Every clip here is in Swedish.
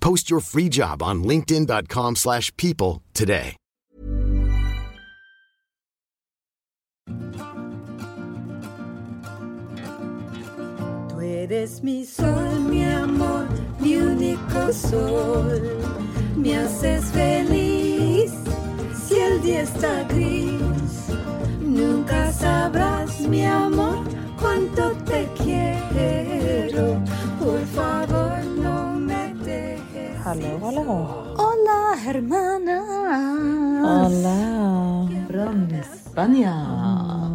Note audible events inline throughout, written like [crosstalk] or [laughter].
Post your free job on linkedin.com/people slash people today. Tú eres mi sol, mi amor, mi único sol. Me haces feliz si el día está gris. Nunca sabrás, mi amor, cuánto te quiero. Hallå, hallå. Hola, hermana. Hola. Från Spanien.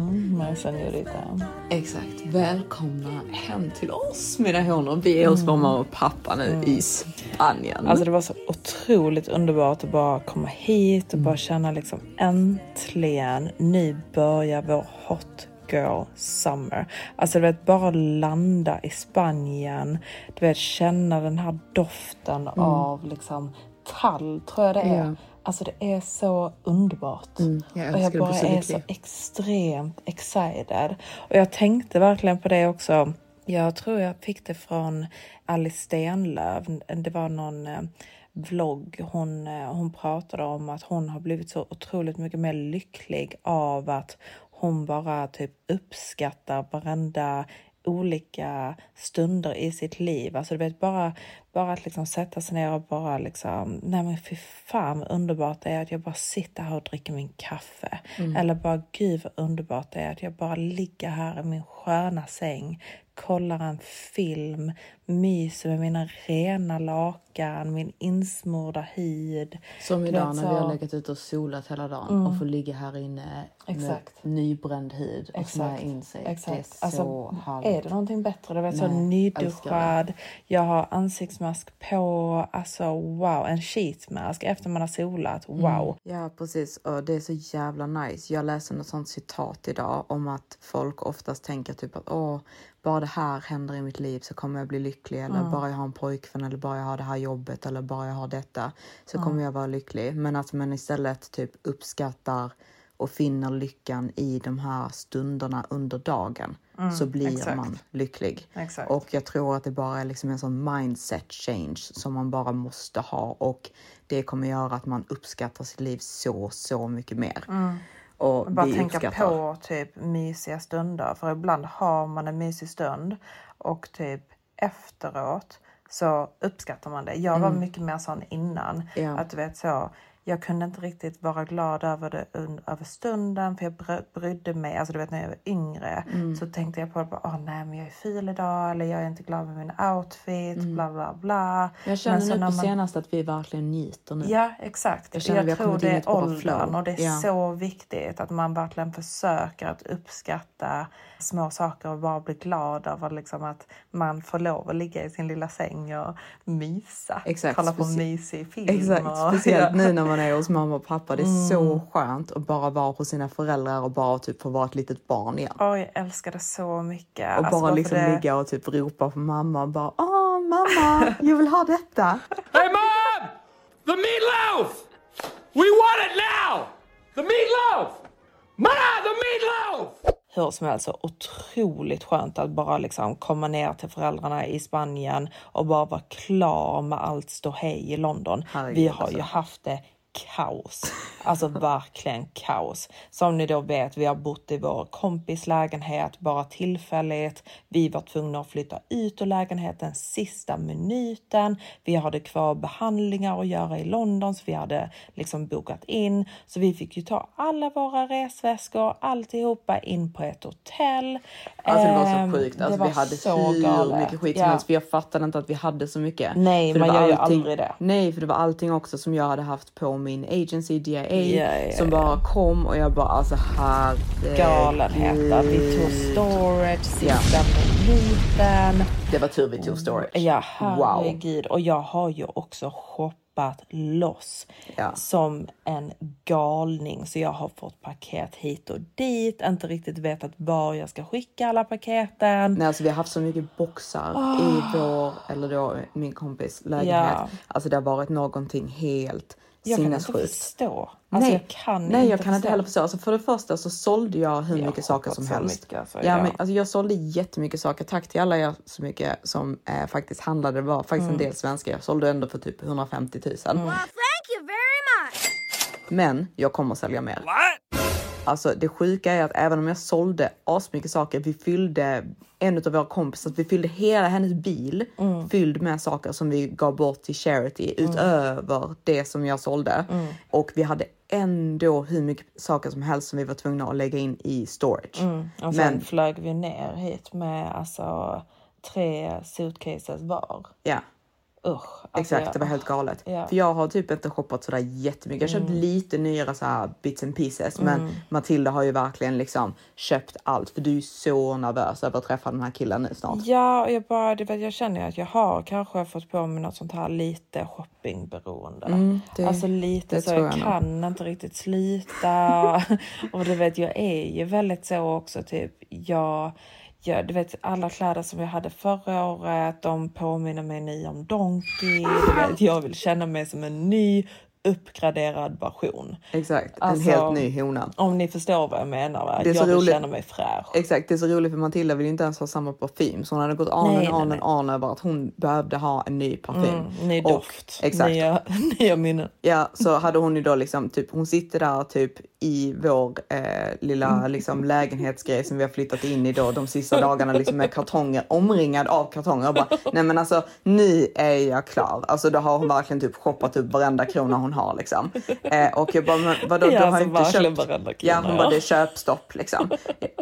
Mm, men senorita. Exakt. Välkomna hem till oss mina honor. Vi är hos mamma och pappa nu i Spanien. Alltså det var så otroligt underbart att bara komma hit och bara känna liksom äntligen, nu börjar vår hot girl summer. Alltså du vet bara landa i Spanien, du vet känna den här doften av liksom tall tror jag det är. Ja. Alltså det är så underbart. Mm, jag och jag bara så är lycklig. så extremt excited. Och jag tänkte verkligen på det också. Jag tror jag fick det från Alice Stenlöf. Det var någon eh, vlogg. Hon, eh, hon pratade om att hon har blivit så otroligt mycket mer lycklig av att hon bara typ uppskattar varenda olika stunder i sitt liv. Alltså du vet bara, bara att liksom sätta sig ner och bara liksom, nej men fy fan vad underbart det är att jag bara sitter här och dricker min kaffe. Eller bara gud vad underbart det är att jag bara ligger här i min sköna säng, kollar en film, myser med mina rena lakan, min insmorda hud. Som idag när så- vi har legat ute och solat hela dagen och får ligga här inne Exakt. med nybränd hud och smörja Exakt. in sig. Det är Exakt. så Alltså, härligt. är det någonting bättre? Du vet, så nyduschad, jag har ansiktsmask på, alltså wow, en sheetmask efter man har solat, wow. Ja, precis. Och det är så jävla nice. Jag läste något sånt citat idag om att folk oftast tänker typ att åh, bara det här händer i mitt liv så kommer jag bli lycklig eller bara jag har en pojkvän eller bara jag har det här jobbet eller bara jag har detta så kommer jag vara lycklig. Men att man istället typ uppskattar och finner lyckan i de här stunderna under dagen så blir exakt. man lycklig. Exakt. Och jag tror att det bara är liksom en sån mindset change som man bara måste ha och det kommer göra att man uppskattar sitt liv så, så mycket mer. Och Bara tänka uppskattar. på typ mysiga stunder, för ibland har man en mysig stund och typ efteråt så uppskattar man det. Jag var mycket mer sån innan. Mm. Ja. Att du vet så, jag kunde inte riktigt vara glad över det över stunden för jag bry- brydde mig. Alltså du vet när jag var yngre Mm. så tänkte jag på det åh nej men jag är ful idag eller jag är inte glad med min outfit, bla bla bla. Mm. Jag känner Men nu på man- senaste att vi verkligen njuter nu. Ja, exakt. Jag Jag, känner har tror det är åldern och det är Ja. så viktigt att man verkligen försöker att uppskatta små saker och bara bli glad över liksom att man får lov att ligga i sin lilla säng och mysa. Exakt, Kolla på mysig film. Exakt, och, speciellt [laughs] ja. nu när man är hos mamma och pappa. Det är så skönt att bara vara hos sina föräldrar och bara typ få vara ett litet barn igen. Åh, jag älskar det så mycket. Och Alltså, bara liksom det... ligga och typ ropa på mamma och bara Åh mamma, jag vill ha detta. Hey, Mom! The meatloaf! We want it now! The meatloaf! Ma, the meatloaf! hur som helst så otroligt skönt att bara liksom komma ner till föräldrarna i Spanien och bara vara klar med allt ståhej i London. Herregud, Vi har alltså. ju haft det kaos. Alltså verkligen kaos. Som ni då vet, vi har bott i vår kompis lägenhet bara tillfälligt. Vi var tvungna att flytta ut ur lägenheten sista minuten. Vi hade kvar behandlingar att göra i London så vi hade liksom bokat in. Så vi fick ju ta alla våra resväskor, alltihopa in på ett hotell. Alltså det var så Ehm, sjukt. Alltså, vi hade så hur galet. mycket skit som Ja. helst. För jag fattade inte att vi hade så mycket. Nej, för det man gör ju aldrig det. Nej, för det var allting också som jag hade haft på min agency DIA Ja, ja, som bara kom och jag bara alltså herregud. galenheter. Vi tog storage sista minuten. Det var tur vi tog storage. Ja, Wow. herregud. Och jag har ju också shoppat loss Ja. som en galning. Så jag har fått paket hit och dit, inte riktigt vetat var jag ska skicka alla paketen. Nej, alltså vi har haft så mycket boxar i vår, eller då min kompis lägenhet. Ja. Alltså det har varit någonting helt Jag kan inte sinnessjukt. förstå. Alltså, nej, jag kan nej, inte jag kan inte heller förstå. Alltså för det första så sålde jag hur Jag mycket saker som helst. mycket, alltså, ja, ja. Men, alltså jag sålde jättemycket saker. Tack till alla er så mycket som eh, faktiskt handlade. Det var faktiskt Mm. en del svenskar. Jag sålde ändå för typ 150 000. Thank you very much. Men jag kommer att sälja mer. Alltså det sjuka är att även om jag sålde asmycket saker, vi fyllde en av våra kompisar, vi fyllde hela hennes bil fylld med saker som vi gav bort till charity utöver det som jag sålde. Och vi hade ändå hur mycket saker som helst som vi var tvungna att lägga in i storage. Och sen Men flög vi ner hit med alltså tre suitcases var. ja, Usch. Alltså, exakt, jag- det var helt galet. Ja. För jag har typ inte shoppat sådär jättemycket. Jag har köpt lite nyare så bits and pieces, men Matilda har ju verkligen liksom köpt allt för du är så nervös över att träffa den här killen nu snart. Ja, och jag, bara, det, vet, jag känner att jag har kanske fått på mig något sånt här lite shoppingberoende. Mm, det- alltså lite så jag jag nog. kan inte riktigt sluta. [laughs] och du vet, jag är ju väldigt så också typ. Jag, ja, du vet alla kläder som jag hade förra året, de påminner mig nu om Donkey. Du vet, jag vill känna mig som en ny uppgraderad version. Exakt, Alltså, en helt ny hona. Om ni förstår vad jag menar. Va? Det är så jag vill roligt. känna mig fräsch. Exakt, det är så roligt för Matilda vill inte ens ha samma parfym så hon hade gått and on nej, and on över att hon behövde ha en ny parfym. Mm, ny Och- doft, Exakt. nya, [laughs] nya minnen. Ja, så hade hon ju då liksom typ, hon sitter där typ i vår eh, lilla Mm. liksom lägenhetsgrej som vi har flyttat in i då de sista dagarna liksom med kartonger, omringad av kartonger och bara nej men alltså nu är jag klar. Alltså då har hon verkligen typ shoppat upp varenda krona hon har liksom. Eh, och jag bara men vadå [laughs] Ja, du har alltså, inte köpt. Ja hon ja. bara det är köpstopp liksom.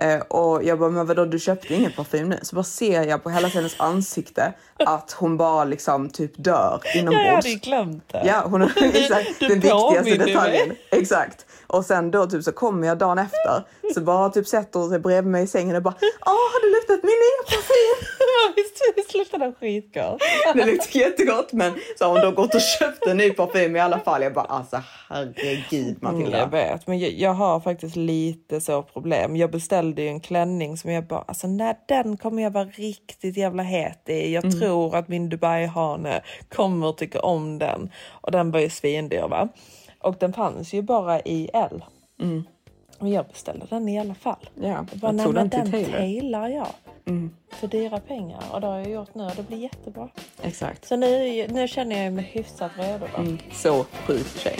Eh, och jag bara men vadå du köpte ingen parfym nu? Så bara ser jag på hela hennes ansikte att hon bara liksom typ dör Ja, jag inombords. hade ju glömt det. Ja, hon [laughs] exakt Du den viktigaste detaljen. mig. Exakt. Och sen då typ så kommer jag dagen efter så bara typ sätter hon sig bredvid mig i sängen och bara Åh, har du luktat min nya parfym? [laughs] Visst, visst luktar den skitgott? Det luktar jättegott men så har hon då gått och köpt en ny parfym i alla fall. Jag bara alltså herregud Mm, Matilda. jag vet, men jag, jag har faktiskt lite så problem. Jag beställde ju en klänning som jag bara, alltså när den kommer jag vara riktigt jävla het i. Jag Mm. tror att min Dubai-hane kommer tycka om den. Och den var ju svindyr va? Och den fanns ju bara i L. Och jag beställde den i alla fall. Mm. Ja, jag bara, jag tog den till den Taylor." jag. För dyra pengar. Och det har jag gjort nu och det blir jättebra. Exakt. Så nu, nu känner jag mig hyfsat redo. Mm, så sjuk tjej.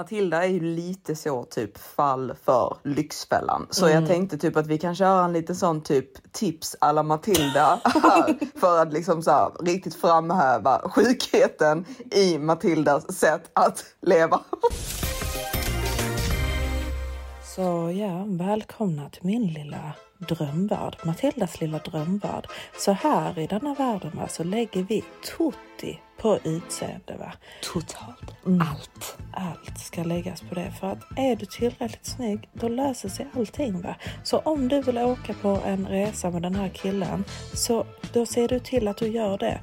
Matilda är ju lite så typ fall för Lyxfällan. Så Mm. jag tänkte typ att vi kan köra en liten sån typ tips alla Matilda [laughs] här för att liksom så här, riktigt framhäva sjukheten i Matildas sätt att leva. Så ja, välkomna till min lilla drömvärld, Matildas lilla drömvärld. Så här i denna världen så lägger vi tutti på utseende. Va? Totalt Allt. Allt ska läggas på det. För att är du tillräckligt snygg, då löser sig allting. Va? Så om du vill åka på en resa med den här killen, så då ser du till att du gör det.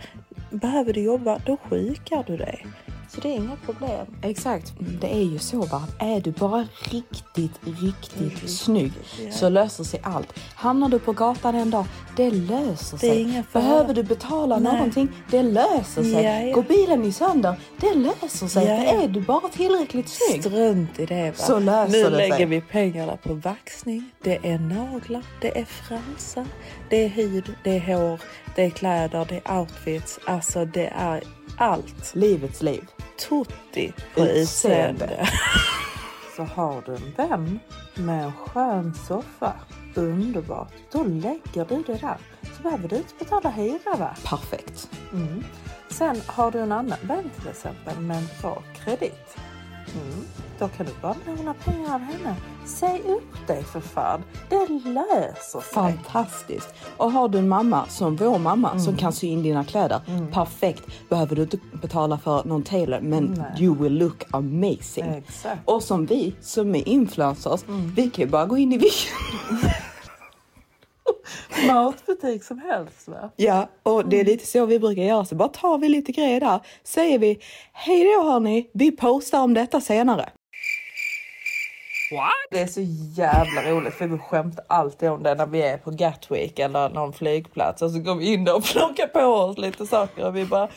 Behöver du jobba, då sjukar du dig. Så det är inga problem. Exakt, det är ju så va. Är du bara riktigt, riktigt snygg så löser sig allt. Hamnar du på gatan en dag, det löser Det sig. Behöver du betala Nej. någonting, det löser sig. Ja, ja. Går bilen i sönder, det löser sig. Ja, För ja. är du bara tillräckligt snygg. Strunt i det va. Så löser nu det lägger sig. vi pengarna på vaxning, det är naglar, det är fransar, det är hud, det är hår, det är kläder, det är outfits. Alltså det är allt. Livets liv. Tutti på Utseende. [laughs] Så har du en vän med en skön soffa, underbart, då lägger du det där. Så behöver du inte betala hyra va? Perfekt. Mm. Sen har du en annan vän till exempel med en bra kredit. Mm. Då kan du bara låna pengar av henne. Säg upp dig för fan. Det löser sig. Fantastiskt. Och har du en mamma som vår mamma Mm. som kan sy in dina kläder, perfekt. Behöver du inte betala för någon tailor men Nej. you will look amazing. Exakt. Och som vi som är influencers, Mm. vi kan ju bara gå in i vilken [laughs] Matbutik som helst va? Ja, och Mm. det är lite så vi brukar göra. Så bara tar vi lite grejer där. Säger vi hej då hörni, vi postar om detta senare. Det är så jävla roligt för vi skämtar alltid om det när vi är på Gatwick eller någon flygplats och så går vi in där och plockar på oss lite saker och vi bara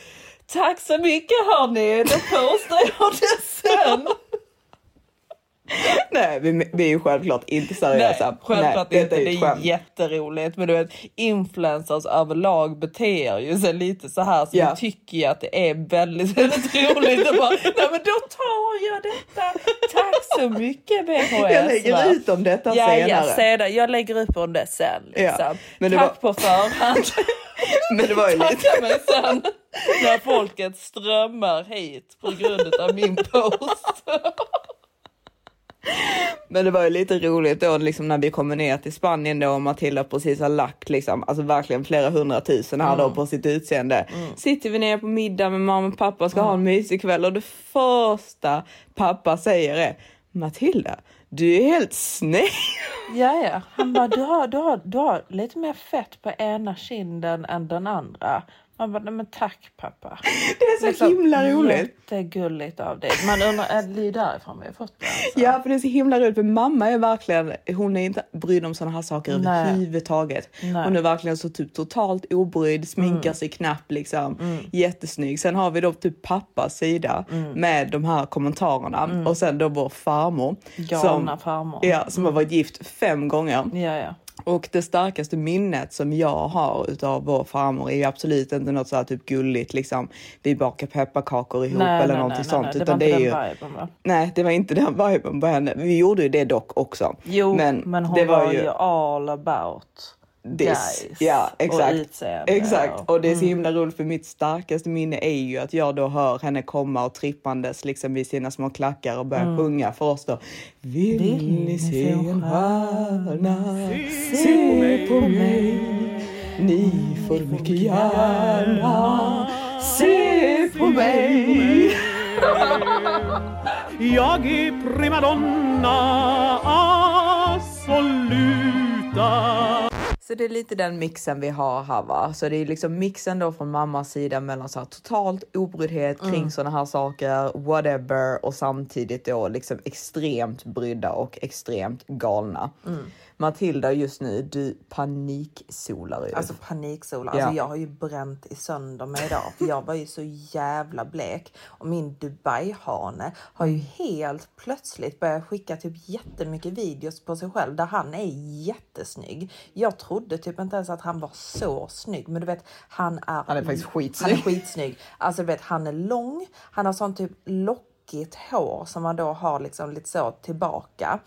Tack så mycket hörni, då postar jag det sen. [laughs] Nej, vi, vi är ju självklart inte seriösa. Nej, självklart Nej, inte. Det är skämt. jätteroligt. Men du vet, influencers överlag beter ju sig lite så här. Så Ja. vi tycker ju att det är väldigt, väldigt roligt. Och bara, nej men då tar jag detta. Tack så mycket VHS. Jag lägger va? ut om detta ja, senare. Ja, sedan. Jag lägger upp om det sen. Ja, Liksom. men det Tack var- på förhand. [laughs] Men det var ju lite... Tacka mig sen. När folket strömmar hit på grund av min post. [laughs] Men det var ju lite roligt då liksom när vi kommer ner till Spanien då och Matilda precis har lagt liksom, alltså verkligen flera hundratusen här Mm. då på sitt utseende. Sitter vi ner på middag med mamma och pappa och ska ha en mysig kväll och det första pappa säger är Matilda, du är helt sned. Ja, ja. Han bara, du har, du, har, du har lite mer fett på ena kinden än den andra. Man bara, nej men tack pappa. Det är så himla roligt. Jättegulligt av dig. Man undrar, är det därifrån vi har fått det? Alltså. Ja, för det är så himla roligt för mamma är verkligen, hon är inte brydd om sådana här saker Nej. överhuvudtaget. Nej. Hon är verkligen så typ totalt obrydd, sminkar sig knappt liksom. Jättesnygg. Sen har vi då typ pappas sida med de här kommentarerna och sen då vår farmor. Galna farmor. Ja, som har varit gift fem gånger. Ja, ja. Och det starkaste minnet som jag har utav vår farmor är ju absolut inte något så här typ gulligt liksom. Vi bakar pepparkakor ihop Nej, eller nej, någonting nej, sånt. nej. Det utan var det inte är den ju viben va? Nej, det var inte den viben på henne. Vi gjorde ju det dock också. Jo, men, hon det var, ju all about this. guys Ja, och exakt. utseende. Exakt. Och det är så Mm. himla roligt för mitt starkaste minne är ju att jag då hör henne komma och trippandes liksom vid sina små klackar och börja Mm. sjunga för oss då. Vill ni se en stjärna? Se på mig. Ni får mycket gärna se på mig. Jag är primadonna assoluta Så det är lite den mixen vi har här va. Så det är liksom mixen då från mammas sida mellan så här totalt obryddhet kring Mm. sådana här saker, whatever och samtidigt då liksom extremt brydda och extremt galna. Mm. Matilda just nu, du paniksolar ju. Alltså paniksola. Ja. Alltså jag har ju bränt i sönder mig idag. För jag var ju så jävla blek. Och min Dubai-hane har ju helt plötsligt börjat skicka typ jättemycket videos på sig själv där han är jättesnygg. Jag trodde typ inte ens att han var så snygg. Men du vet, han är, Han är faktiskt skitsnygg. Han är skitsnygg. Alltså du vet, han är lång. Han har sån typ lockigt hår som man då har liksom lite så tillbaka.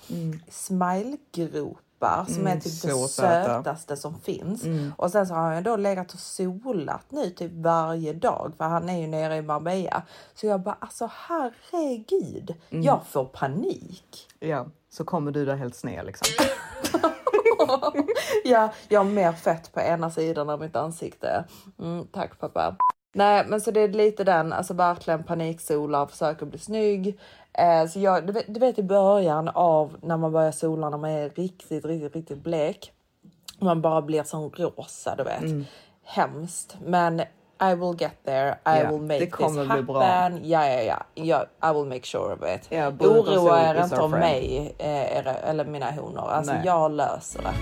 Smilegropar som är typ det Mm. sötaste som finns. Och sen så har han då legat och solat nu typ varje dag för han är ju nere i Marbella. Så jag bara alltså herregud, jag får panik. Ja, så kommer du där helt sned liksom. [laughs] ja, jag har mer fett på ena sidan av mitt ansikte. Mm, tack pappa. Nej, men så det är lite den, alltså verkligen paniksola, försöker bli snygg. Eh, så jag, du, vet, du vet i början av när man börjar sola när man är riktigt, riktigt, riktigt blek. Man bara blir som rosa, du vet. Hemskt. Men I will get there, I Ja, will make det kommer this bli bra. happen. Ja, ja, ja, ja. I will make sure of it. Or Oroa er inte om mig eh, eller mina honor. Alltså Nej. jag löser det.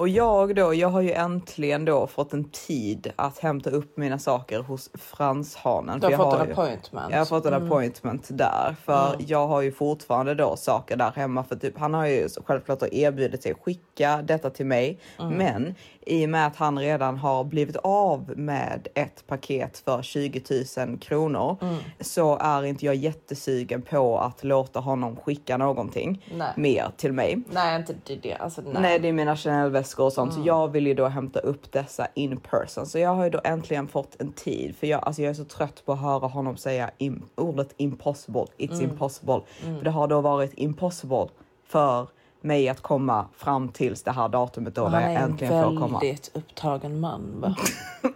Och jag då, jag har ju äntligen då fått en tid att hämta upp mina saker hos Franshanen. Du har fått en ju- appointment. Jag har fått en appointment där för jag har ju fortfarande då saker där hemma för typ han har ju självklart erbjudit sig att skicka detta till mig. Men i och med att han redan har blivit av med ett paket för 20 000 kronor så är inte jag jättesugen på att låta honom skicka någonting Nej. mer till mig. Nej, inte det. Alltså, nej. Nej, det är mina Chanel-väskor och sånt. Så jag vill ju då hämta upp dessa in person. Så jag har ju då äntligen fått en tid. För jag, alltså jag är så trött på att höra honom säga im- ordet impossible. It's impossible. För det har då varit impossible för mig att komma fram tills det här datumet då Han när är jag en äntligen får komma. väldigt upptagen man. Va?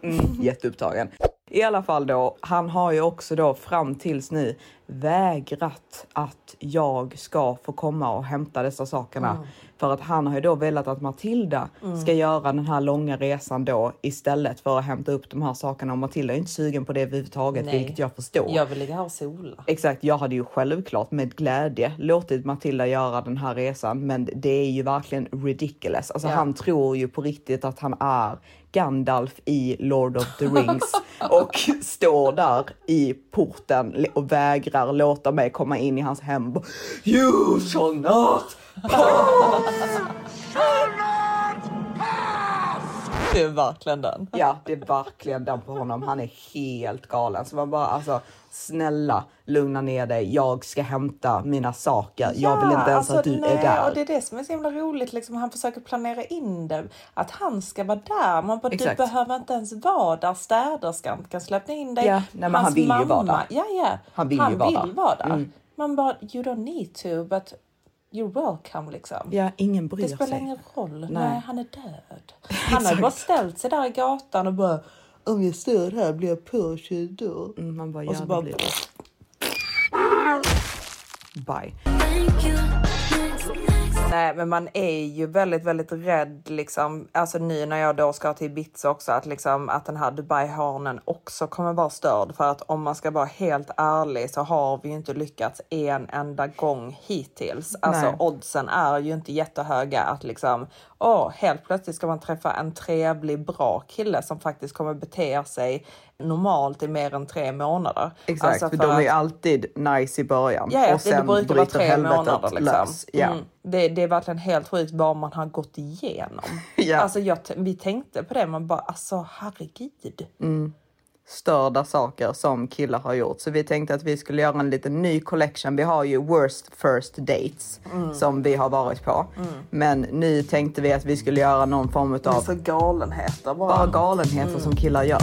[laughs] Jätteupptagen. I alla fall då, han har ju också då fram tills nu vägrat att jag ska få komma och hämta dessa sakerna. Mm. För att han har ju då velat att Matilda ska göra den här långa resan då istället för att hämta upp de här sakerna. Och Matilda är inte sugen på det överhuvudtaget, Nej. vilket jag förstår. Jag vill ligga här och sola. Exakt, jag hade ju självklart med glädje låtit Matilda göra den här resan, men det är ju verkligen ridiculous. Alltså Ja. han tror ju på riktigt att han är Gandalf i Lord of the Rings [laughs] och står där i porten och vägrar låta mig komma in i hans hem. You shall not [laughs] Det är verkligen den. Ja, det är verkligen den på honom. Han är helt galen. Så man bara alltså, snälla lugna ner dig. Jag ska hämta mina saker. jag vill inte ens att du alltså, nej, är där. Och det är det som är så himla roligt. Liksom, han försöker planera in det. Att han ska vara där. Man bara, du behöver inte ens vara där. Städerskan kan släppa in dig. Ja, nej, men Hans han vill ju mamma, vara där. Ja, ja. Han vill ju vara vill där. Mm. vara där. Man bara, you don't need to, but you're welcome liksom. Ja, ingen bryr Det spelar sig. ingen roll. Nej. Nej. han är död. [laughs] Han har bara ställt sig där i gatan och bara om jag står här blir jag påkörd då. Mm, Man bara, Och ja, så det bara- blir det. [laughs] Bye. Nej, men man är ju väldigt, väldigt rädd liksom. Alltså nu när jag då ska till Ibiza också att liksom att den här Dubai-hörnen också kommer vara störd. För att om man ska vara helt ärlig så har vi ju inte lyckats en enda gång hittills. Alltså Nej. oddsen är ju inte jättehöga att liksom åh, helt plötsligt ska man träffa en trevlig, bra kille som faktiskt kommer bete sig normalt i mer än tre månader. Exakt, Alltså för, de är ju att- alltid nice i början. Ja, ja och det, det sen brukar vara tre månader. Liksom. lös. Ja. Mm. Det, det är verkligen helt sjukt vad man har gått igenom. [laughs] Ja. Alltså jag, vi tänkte på det, man bara alltså herregud. Störda saker som killar har gjort. Så vi tänkte att vi skulle göra en liten ny collection. Vi har ju worst first dates Mm. som vi har varit på. Men nu tänkte vi att vi skulle göra någon form av Alltså galenheter bara. bara galenheter som killar gör.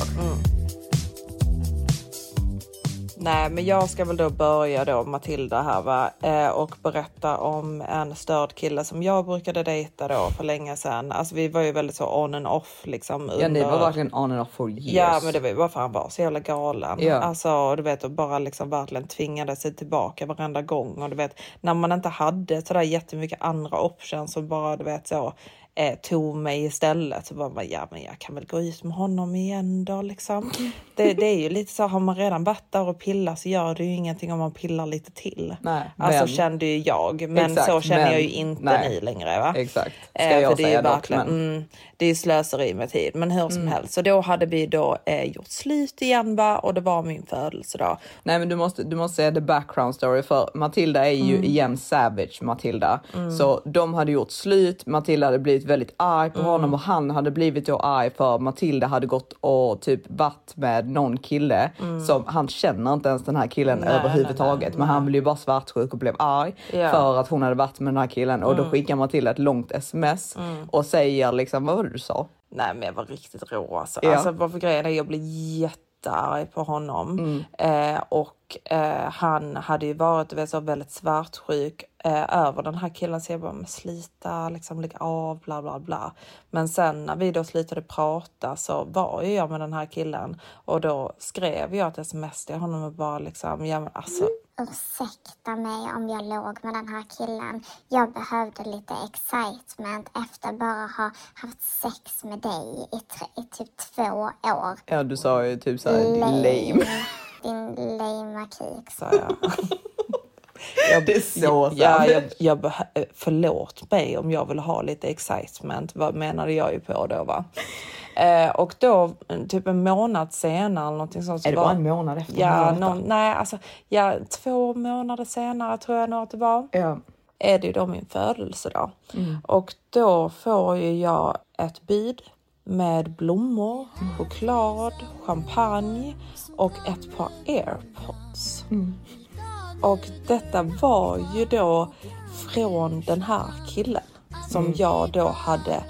Nej, men jag ska väl då börja då Matilda här va eh, och berätta om en störd kille som jag brukade dejta då för länge sedan. Alltså vi var ju väldigt så on and off liksom. Ja, ni var under- verkligen on and off for years. Ja, men det var ju bara för han var så jävla galen. Ja. Alltså, du vet, och bara liksom verkligen tvingade sig tillbaka varenda gång. Och du vet, när man inte hade sådär jättemycket andra options som bara, du vet, så eh, tog mig istället. Så bara, ja, men jag kan väl gå ut med honom igen då liksom. Det, det är ju lite så, har man redan varit där och pillat så gör det ju ingenting om man pillar lite till. Nej, alltså men- kände ju jag, men Exakt, så känner men- jag ju inte nej. ni längre. Va? Exakt. Ska Eh, jag för det är ju säga dock, verkligen, men- mm, det är slöseri med tid, men hur Mm. som helst. Så då hade vi då eh, gjort slut igen va? och det var min födelsedag. Nej men du måste, du måste säga the background story för Matilda är ju igen savage Matilda. Så de hade gjort slut, Matilda hade blivit väldigt arg på honom och han hade blivit då arg för Matilda hade gått och typ varit med någon kille som han känner inte ens den här killen Nej, överhuvudtaget. nej, nej, men han blev ju bara svartsjuk och blev arg Ja. för att hon hade varit med den här killen och då skickar Matilda ett långt sms och säger liksom vad var det du sa? Nej men jag var riktigt rå alltså. Ja. Alltså vad för grejen är, jag blev jättearg på honom. Mm. Eh, och Och eh, han hade ju varit så väldigt svartsjuk eh, över den här killen. Så jag bara, men slita, liksom lägg av, bla bla bla. Men sen när vi då slutade prata så var ju jag med den här killen och då skrev jag ett sms till honom och bara liksom, ja men alltså Ursäkta mig om jag låg med den här killen. Jag behövde lite excitement efter bara ha haft sex med dig i, tre, i typ två år. Ja, du sa ju typ såhär lame. Din lame kik. sa jag. [laughs] jag Det är så ja, jag, jag beh- Förlåt mig om jag vill ha lite excitement. Vad menade jag ju på då va? Eh, och då typ en månad senare eller någonting sånt. så Är det bara en månad efter Ja, någon, nej, alltså ja, två månader senare tror jag nog att det var. Ja. Är det ju då min födelsedag. Mm. Och då får ju jag ett bud med blommor, choklad, champagne och ett par airpods. Och detta var ju då från den här killen som Mm. jag då hade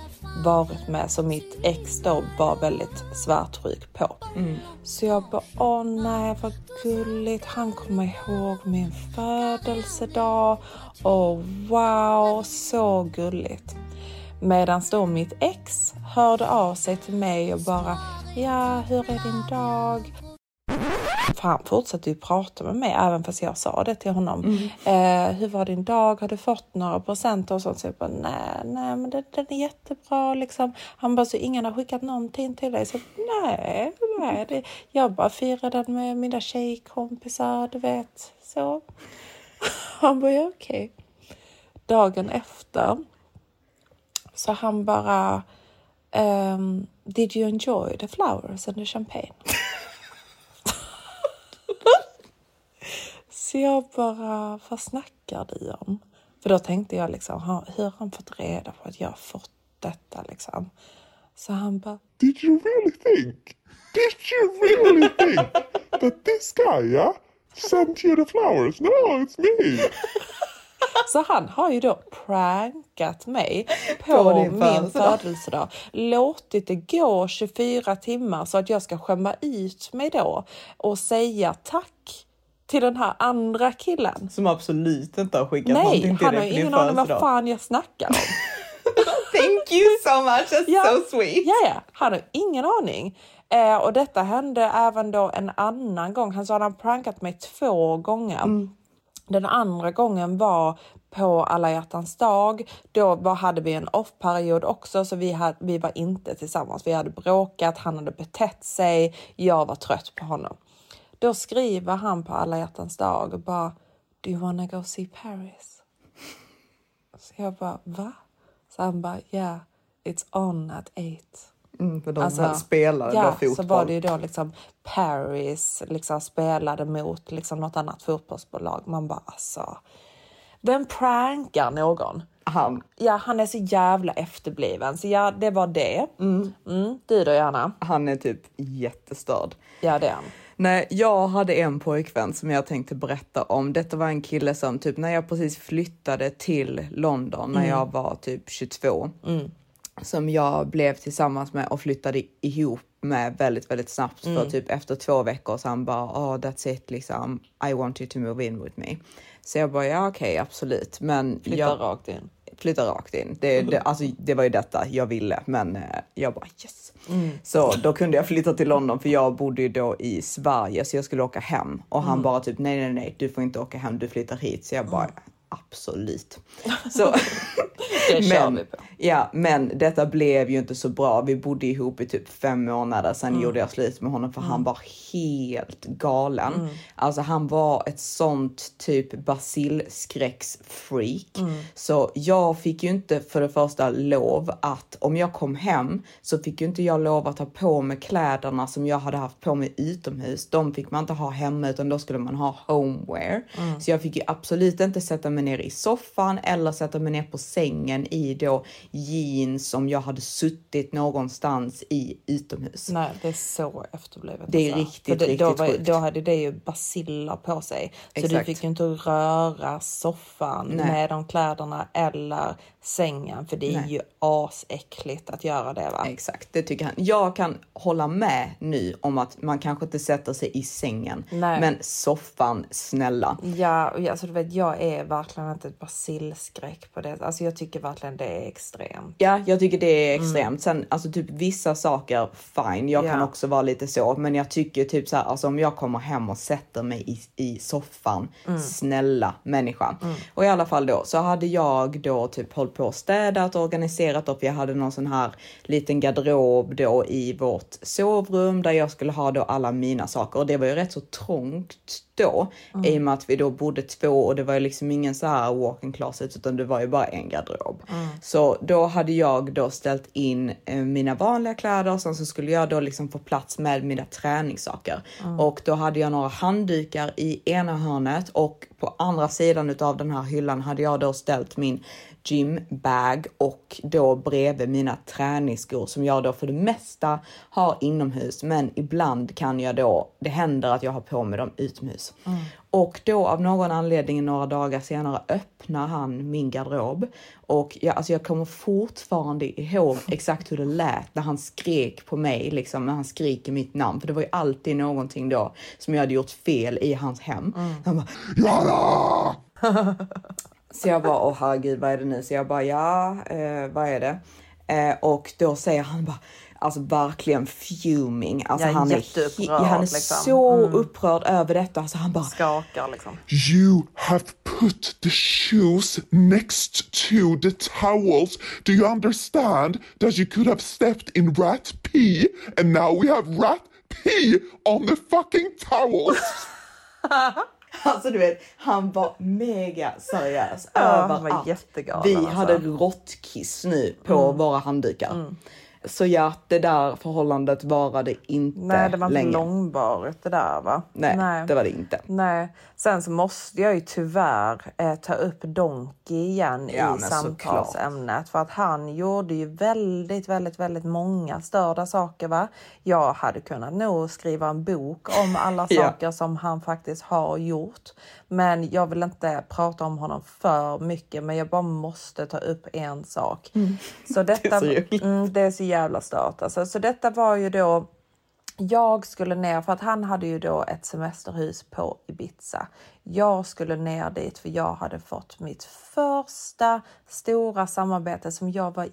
varit med som mitt ex då var väldigt svartsjuk på. Mm. Så jag bara, åh nej vad gulligt, han kommer ihåg min födelsedag. Åh wow, så gulligt. Medan då mitt ex hörde av sig till mig och bara, ja hur är din dag? För han fortsatte ju prata med mig även fast jag sa det till honom. Eh, hur var din dag? Har du fått några presenter och sånt? Så jag bara, nej, nej men det, den är jättebra liksom. Han bara, så ingen har skickat någonting till dig? Så nej, nej. Det, jag bara firade den med mina tjejkompisar, du vet. Så. [laughs] Han bara, ja okej. Dagen efter så han bara, um, did you enjoy the flowers and the champagne? [laughs] Så jag bara, vad snackar du om? För då tänkte jag liksom, hur har han fått reda på att jag har fått detta liksom? Så han bara, Did you really think? Did you really think that this guy, yeah, sent you the flowers? No, it's me. [laughs] Så han har ju då prankat mig på, På min födelsedag. födelsedag. Låtit det gå 24 timmar så att jag ska skämma ut mig då och säga tack till den här andra killen. Som absolut inte har skickat Nej, någonting till han har dig ju på din ingen aning vad fan jag snackar om. [laughs] Thank you so much, that's Ja, so sweet. Ja, ja, han har ingen aning. Eh, och detta hände även då en annan gång. Han sa att han prankat mig två gånger. Den andra gången var på alla hjärtans dag. Då var, hade vi en off-period också, så vi, hade, vi var inte tillsammans. Vi hade bråkat, han hade betett sig, jag var trött på honom. Då skriver han på alla hjärtans dag och bara Do you wanna go see Paris? Så jag bara va? Så han bara yeah, it's on at eight. Mm, för de Alltså, här spelade ja, då fotboll. så var det ju då liksom Paris liksom spelade mot liksom något annat fotbollsbolag. Man bara alltså, vem prankar någon? Han, Ja, han är så jävla efterbliven. Så ja, det var det. Mm. du då, Johanna? han är typ jättestörd. Ja, det är han. Nej, jag hade en pojkvän som jag tänkte berätta om. Detta var en kille som typ när jag precis flyttade till London när jag var typ 22. Som jag blev tillsammans med och flyttade ihop med väldigt, väldigt snabbt. För typ efter två veckor så han bara, oh that's it liksom. I want you to move in with me. Så jag bara, ja okej absolut. Men Flyttar jag, rakt in. flytta rakt in. Det, det, alltså, det var ju detta jag ville, men eh, jag bara yes. Så då kunde jag flytta till London för jag bodde ju då i Sverige så jag skulle åka hem och han bara typ nej, nej, nej, du får inte åka hem, du flyttar hit. Så jag bara absolut. Så, [laughs] Det kör men, vi på. ja, men detta blev ju inte så bra. Vi bodde ihop i typ fem månader. Sen Mm. gjorde jag slut med honom för han var helt galen. Alltså han var ett sånt typ basilskräcksfreak. Mm. Så jag fick ju inte för det första lov att om jag kom hem så fick ju inte jag lov att ha på mig kläderna som jag hade haft på mig utomhus. De fick man inte ha hemma utan då skulle man ha homewear. Mm. Så jag fick ju absolut inte sätta mig ner i soffan eller sätta mig ner på sängen i då jeans som jag hade suttit någonstans i utomhus. Nej, det är så efterblivet. Det är alltså. riktigt, det, då, riktigt var, sjukt. då hade det ju basiller på sig. Så du Exakt. fick ju inte röra soffan Nej. med de kläderna eller sängen för det är Nej. ju asäckligt att göra det va? Exakt, det tycker han. Jag kan hålla med nu om att man kanske inte sätter sig i sängen, Nej. men soffan, snälla. Ja, alltså du vet, jag är verkligen inte ett basilskräck på det. Alltså jag tycker verkligen det är extremt. Ja, jag tycker det är extremt. Sen alltså typ vissa saker, fine. Jag kan Mm. Ja. också vara lite så, men jag tycker typ så här, alltså om jag kommer hem och sätter mig i, i soffan, Mm. snälla människa. Och i alla fall då så hade jag då typ hållit på städat och organiserat och jag hade någon sån här liten garderob då i vårt sovrum där jag skulle ha då alla mina saker. Och det var ju rätt så trångt då i och med att vi då bodde två och det var ju liksom ingen så här walk-in closet utan det var ju bara en garderob. Så då hade jag då ställt in eh, mina vanliga kläder och sen så skulle jag då liksom få plats med mina träningssaker. Och då hade jag några handdukar i ena hörnet och på andra sidan utav den här hyllan hade jag då ställt min gymbag och då bredvid mina träningsskor som jag då för det mesta har inomhus. Men ibland kan jag då, det händer att jag har på mig dem utomhus. Och då av någon anledning några dagar senare öppnar han min garderob och jag, alltså jag kommer fortfarande ihåg [laughs] exakt hur det lät när han skrek på mig, liksom när han skriker mitt namn. För det var ju alltid någonting då som jag hade gjort fel i hans hem. Han bara! [laughs] Så jag bara, åh herregud, vad är det nu? Så jag bara, ja, eh, vad är det? Eh, och då säger han bara, alltså verkligen fuming. Alltså han är, han är liksom. så Mm. upprörd över detta. Så han bara, Skakar liksom. You have put the shoes next to the towels. Do you understand that you could have stepped in rat pee and now we have rat pee on the fucking towels? [laughs] Alltså du vet, han var mega seriös Ja, över han var att jättegalen, vi alltså. hade råttkiss nu på våra handdukar. Så ja, det där förhållandet varade inte Nej, det var inte länge. långvarigt det där va? Nej, det var det inte. Nej. Sen så måste jag ju tyvärr eh, ta upp Donkey igen Ja, i samtalsämnet. För att han gjorde ju väldigt, väldigt, väldigt många störda saker. Va? Jag hade kunnat nog skriva en bok om alla [laughs] Ja. saker som han faktiskt har gjort. Men jag vill inte prata om honom för mycket. Men jag bara måste ta upp en sak. [laughs] Så detta, så roligt. mm, det är så jävla stört. Alltså, så detta var ju då jag skulle ner, för att han hade ju då ett semesterhus på Ibiza. Jag skulle ner dit för jag hade fått mitt första stora samarbete som jag var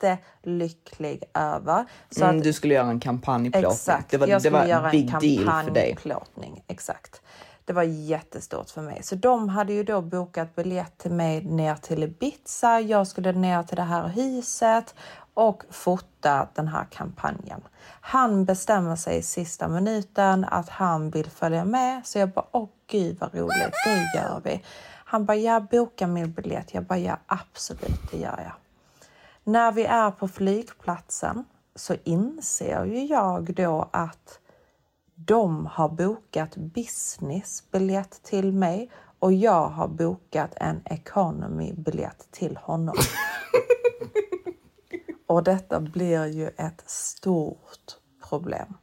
jättelycklig över. Så Mm, att, du skulle göra en kampanjplåtning. exakt, Det var, jag det skulle var göra en kampanjplåtning. Exakt. Det var jättestort för mig. Så de hade ju då bokat biljett till mig ner till Ibiza. Jag skulle ner till det här huset och fota den här kampanjen. Han bestämmer sig i sista minuten att han vill följa med. Så jag bara, åh gud vad roligt, det gör vi. Han bara, ja boka min biljett. Jag bara, ja absolut, det gör jag. När vi är på flygplatsen så inser ju jag då att de har bokat businessbiljett till mig och jag har bokat en economy-biljett till honom. [laughs] och detta blir ju ett stort problem.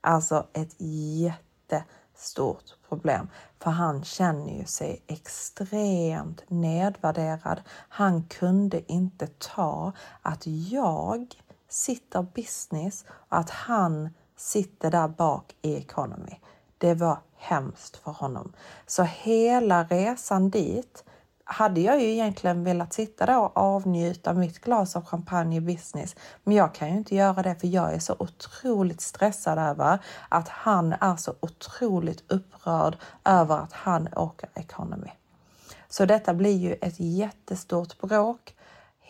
Alltså ett jättestort problem. För han känner ju sig extremt nedvärderad. Han kunde inte ta att jag sitter business och att han sitter där bak i economy. Det var hemskt för honom. Så hela resan dit hade jag ju egentligen velat sitta där och avnjuta mitt glas av champagne i business. Men jag kan ju inte göra det för jag är så otroligt stressad över att han är så otroligt upprörd över att han åker economy. Så detta blir ju ett jättestort bråk.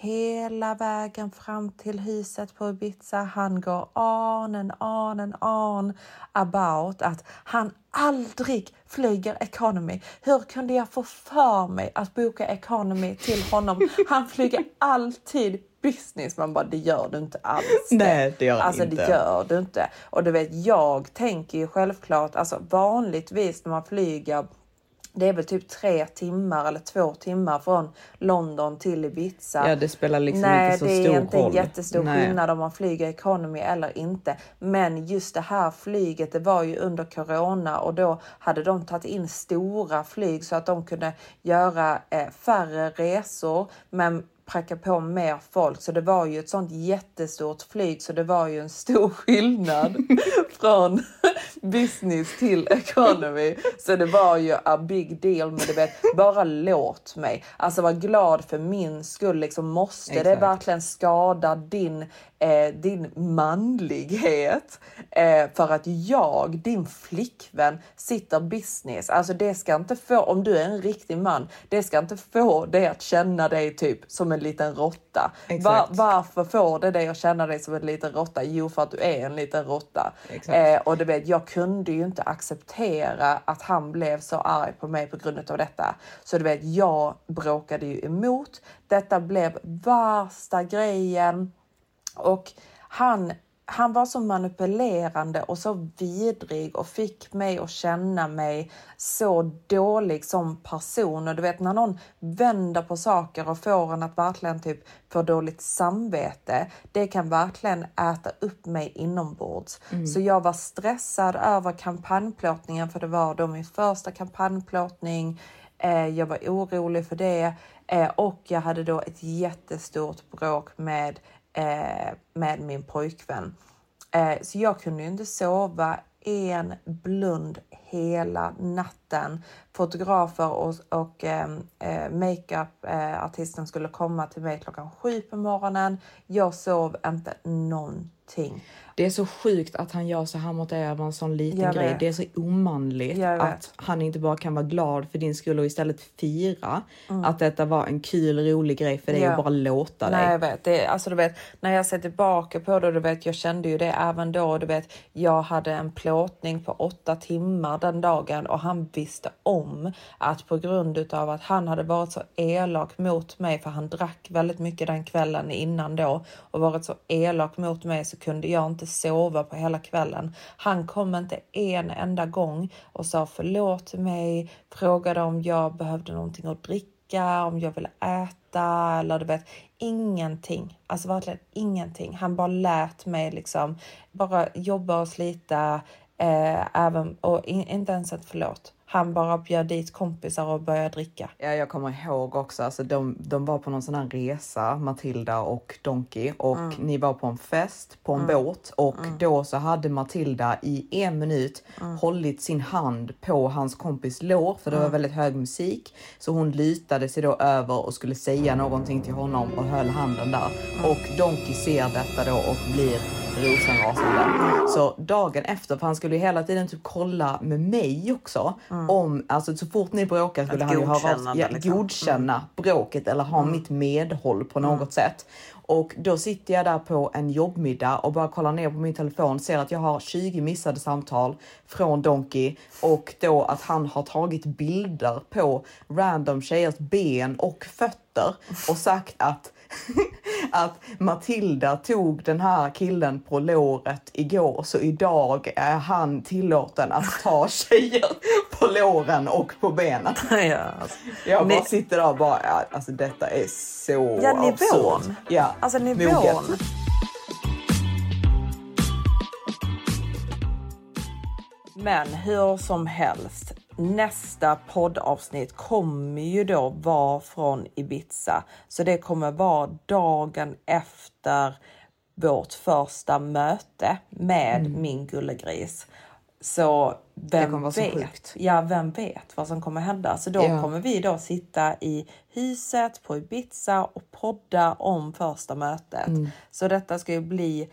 Hela vägen fram till huset på Ibiza. Han går on and on and on about att han aldrig flyger economy. Hur kunde jag få för mig att boka economy till honom? Han flyger alltid business. Man bara, det gör du inte alls. det. Nej, det gör Alltså inte. det gör du inte. Och du vet, jag tänker ju självklart, alltså vanligtvis när man flyger det är väl typ tre timmar eller två timmar från London till Ibiza. Ja, det spelar liksom Nej, inte så det är stor inte en roll. jättestor Nej. skillnad om man flyger economy eller inte. Men just det här flyget, det var ju under corona och då hade de tagit in stora flyg så att de kunde göra eh, färre resor men pracka på mer folk. Så det var ju ett sånt jättestort flyg så det var ju en stor [laughs] skillnad [laughs] från business till economy. Så det var ju a big deal. Men du vet, bara låt mig. Alltså var glad för min skull. Liksom, måste det Exakt. verkligen skada din, eh, din manlighet eh, för att jag, din flickvän, sitter business? Alltså det ska inte få, om du är en riktig man, det ska inte få dig att känna dig typ som en liten råtta. Exakt. varför får det dig att känna dig som en liten råtta? Jo, för att du är en liten råtta. Eh, och du vet, jag kunde ju inte acceptera att han blev så arg på mig på grund av detta. Så du vet, jag bråkade ju emot. Detta blev värsta grejen. Och han, han var så manipulerande och så vidrig och fick mig att känna mig så dålig som person. Och du vet när någon vänder på saker och får en att verkligen typ få dåligt samvete. Det kan verkligen äta upp mig inombords. Så jag var stressad över kampanjplåtningen för det var då min första kampanjplåtning. Eh, jag var orolig för det eh, och jag hade då ett jättestort bråk med, Eh, med min pojkvän. Eh, så jag kunde ju inte sova en blund hela natten. Fotografer och, och eh, eh, makeup-artisten eh, skulle komma till mig klockan sju på morgonen. Jag sov inte någonting. Det är så sjukt att han gör så här mot er med en sån liten Jag grej. vet. Det är så omanligt att han inte bara kan vara glad för din skull och istället fira Mm. att detta var en kul, rolig grej för dig Ja. att bara låta Nej, dig. jag vet. Det, alltså, du vet. När jag ser tillbaka på det, du vet, jag kände ju det även då. Du vet, jag hade en plåtning på åtta timmar den dagen och han visste om att på grund utav att han hade varit så elak mot mig, för han drack väldigt mycket den kvällen innan då och varit så elak mot mig så kunde jag inte sova på hela kvällen. Han kom inte en enda gång och sa förlåt mig, frågade om jag behövde någonting att dricka, om jag ville äta eller du vet ingenting. Alltså verkligen ingenting. Han bara lät mig liksom bara jobba och slita eh, även och in, inte ens ett förlåt. Han bara bjöd dit kompisar och började dricka. Ja, jag kommer ihåg också, alltså de, de var på någon sån här resa, Matilda och Donkey, och Mm. ni var på en fest på en båt och då så hade Matilda i en minut Mm. hållit sin hand på hans kompis lår, för det var väldigt hög musik. Så hon lutade sig då över och skulle säga någonting till honom och höll handen där. Och Donkey ser detta då och blir rosenrasande. Så dagen efter, för han skulle ju hela tiden typ kolla med mig också om, alltså så fort ni bråkar skulle Ett han ju höra av ja, liksom. godkänna bråket eller ha mitt medhåll på något sätt. Och då sitter jag där på en jobbmiddag och bara kollar ner på min telefon, ser att jag har 20 missade samtal från Donkey och då att han har tagit bilder på random tjejers ben och fötter och sagt att [laughs] att Matilda tog den här killen på låret igår så idag är han tillåten att ta [laughs] tjejer på låren och på benen. ja, alltså. Jag bara Ni- sitter där och bara, ja, alltså detta är så Ja, nivån. absurt. Ja, Alltså moget. nivån. Men hur som helst, nästa poddavsnitt kommer ju då vara från Ibiza. Så det kommer vara dagen efter vårt första möte med min gullegris. Så vem Mm. så vet? sjukt. Ja, vem vet vad som kommer hända? Så då Ja. kommer vi då sitta i huset på Ibiza och podda om första mötet. Mm. Så detta ska ju bli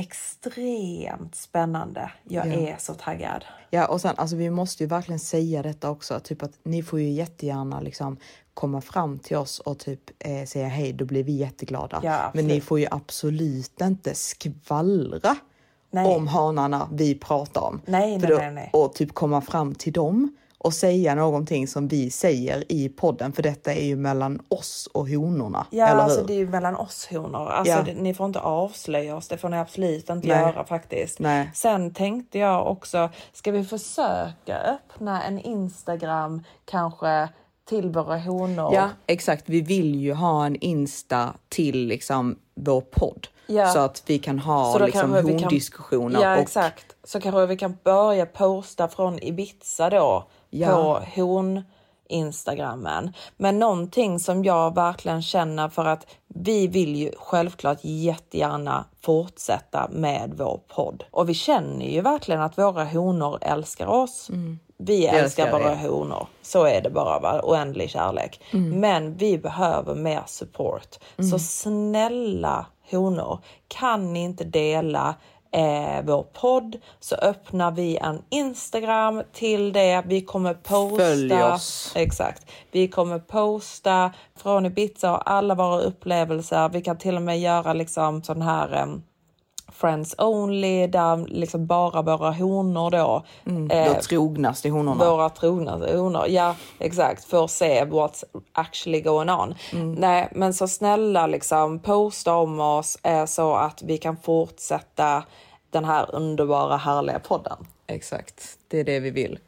extremt spännande. Jag Ja. är så taggad. Ja, och sen alltså vi måste ju verkligen säga detta också, typ att ni får ju jättegärna liksom komma fram till oss och typ eh, säga hej, då blir vi jätteglada. Ja, Men ni får ju absolut inte skvallra Nej. om hanarna vi pratar om. Nej, nej, då- nej, nej. Och typ komma fram till dem och säga någonting som vi säger i podden, för detta är ju mellan oss och honorna. Ja, eller alltså hur? det är ju mellan oss honor. Alltså, Ja. det, ni får inte avslöja oss, det får ni absolut inte Nej. göra faktiskt. Nej. Sen tänkte jag också, ska vi försöka öppna en Instagram kanske till våra honor? Ja, exakt. Vi vill ju ha en Insta till liksom vår podd Ja. så att vi kan ha liksom vi kan- hondiskussioner. Ja, och, exakt. Så kanske vi kan börja posta från Ibiza då Ja. på hon Instagrammen. Men någonting som jag verkligen känner för att vi vill ju självklart jättegärna fortsätta med vår podd och vi känner ju verkligen att våra honor älskar oss. Vi älskar, älskar våra honor. Så är det bara, va? oändlig kärlek. Men vi behöver mer support. Så snälla honor, kan ni inte dela eh, vår podd så öppnar vi en Instagram till det. Vi kommer posta. Följ oss. Exakt. Vi kommer posta från Ibiza och alla våra upplevelser. Vi kan till och med göra liksom sån här em, Friends only där liksom bara våra honor då. eh, de trognaste honorna. våra trogna honor. Ja, exakt. För att se what's actually going on. Nej, men så snälla liksom posta om oss eh, så att vi kan fortsätta den här underbara härliga podden. Exakt, det är det vi vill.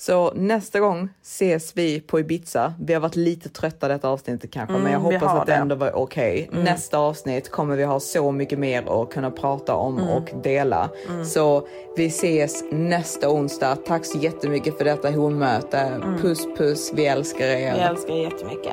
Så nästa gång ses vi på Ibiza. Vi har varit lite trötta detta avsnittet kanske, men jag Mm, hoppas att det. Mm. ändå var okej. Nästa avsnitt kommer vi ha så mycket mer att kunna prata om Mm. och dela. Så vi ses nästa onsdag. Tack så jättemycket för detta honmöte. Puss puss, vi älskar er. Vi älskar er jättemycket.